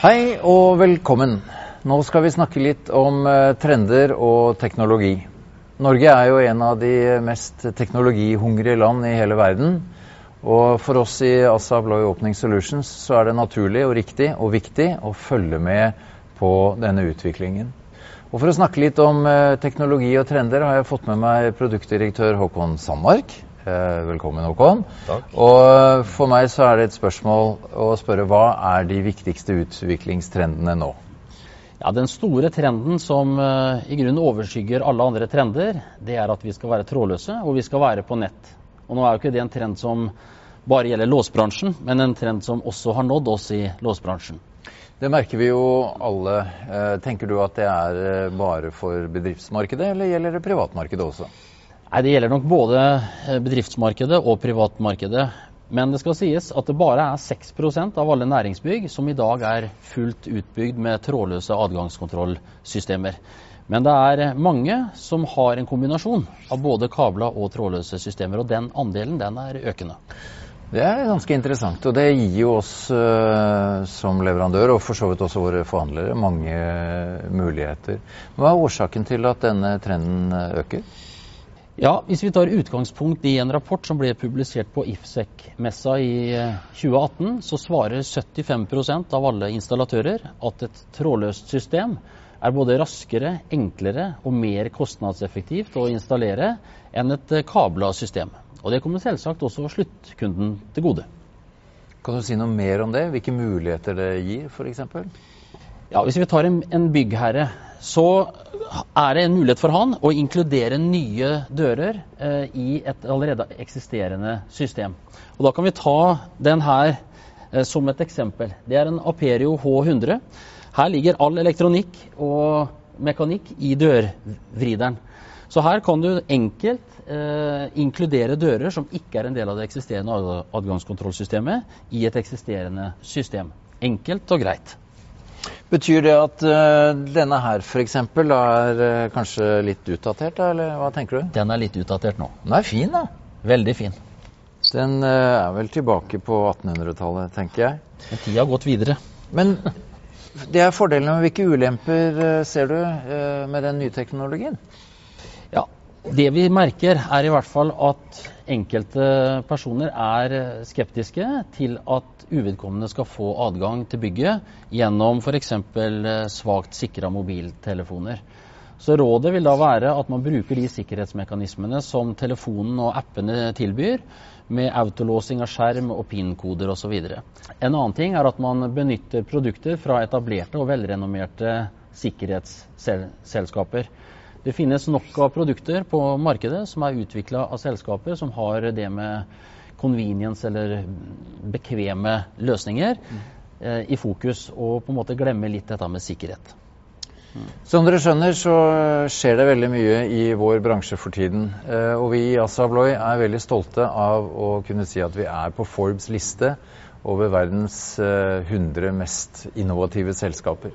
Hei og velkommen. Nå skal vi snakke litt om eh, trender og teknologi. Norge er jo en av de mest teknologihungrige land i hele verden. Og for oss i ASA Bloy Opening Solutions så er det naturlig og riktig og viktig å følge med på denne utviklingen. Og For å snakke litt om eh, teknologi og trender har jeg fått med meg produktdirektør Håkon Sandmark. Eh, velkommen, Håkon. Takk. Og For meg så er det et spørsmål å spørre hva er de viktigste utviklingstrendene nå? Ja, Den store trenden som eh, i grunnen overskygger alle andre trender, det er at vi skal være trådløse og vi skal være på nett. Og Nå er jo ikke det en trend som bare gjelder låsbransjen, men en trend som også har nådd oss i låsbransjen. Det merker vi jo alle. Eh, Tenker du at det er eh, bare for bedriftsmarkedet, eller gjelder det privatmarkedet også? Nei, Det gjelder nok både eh, bedriftsmarkedet og privatmarkedet. Men det skal sies at det bare er 6% av alle næringsbygg som i dag er fullt utbygd med trådløse adgangskontrollsystemer. Men det er mange som har en kombinasjon av både kabla og trådløse systemer, og den andelen den er økende. Det er ganske interessant, og det gir jo oss eh, som leverandør, og for så vidt også våre forhandlere, mange muligheter. Hva er årsaken til at denne trenden eh, øker? Ja, Hvis vi tar utgangspunkt i en rapport som ble publisert på IFSEC-messa i eh, 2018, så svarer 75% av alle installatører at et trådløst system er både raskere, enklere og mer kostnadseffektivt å installere enn et eh, kabla system. Og det kommer selvsagt også sluttkunden til gode. Kan du si noe mer om det? Hvilke muligheter det gir, f.eks.? Ja, Hvis vi tar en, en byggherre, så er det en mulighet for han å inkludere nye dører eh, i et allerede eksisterende system. Og Da kan vi ta den her eh, som et eksempel. Det er en Aperio H100. Her ligger all elektronikk og mekanikk i dørvrideren. Så her kan du enkelt eh, inkludere dører som ikke er en del av det eksisterende adgangskontrollsystemet, i et eksisterende system. Enkelt og greit. Betyr det at uh, denne her f.eks. er uh, kanskje litt utdatert, da, eller hva tenker du? Den er litt utdatert nå. Den er fin, da. Veldig fin. Den uh, er vel tilbake på 1800-tallet, tenker jeg. Men tida har gått videre. Men det er fordelene, men hvilke ulemper ser du med den nye teknologien? Ja, Det vi merker, er i hvert fall at enkelte personer er eh, skeptiske til at uvedkommende skal få adgang til bygget gjennom f.eks. svakt sikra mobiltelefoner. Så Rådet vil da være at man bruker de sikkerhetsmekanismene som telefonen og appene tilbyr, med autolåsing av skjerm og PIN-koder osv. En annen ting er at man benytter produkter fra etablerte og velrenommerte sikkerhetsselskaper. Det finnes nok av produkter på markedet som er utvikla av selskaper som har det med convenience eller bekvemme løsninger eh, i fokus, og på en måte glemme litt dette med sikkerhet. Som dere skjønner, så skjer det veldig mye i vår bransje for tiden. Eh, Og vi i Assa Abloy er veldig stolte av å kunne si at vi er på Forbes liste over verdens eh, 100 mest innovative selskaper.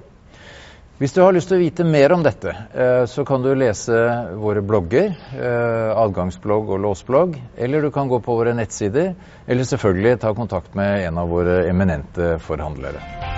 Hvis du har lyst til å vite mer om dette, eh, så kan du lese våre blogger, eh, adgangsblogg og låsblogg, eller du kan gå på våre nettsider, eller selvfølgelig ta kontakt med en av våre eminente forhandlere.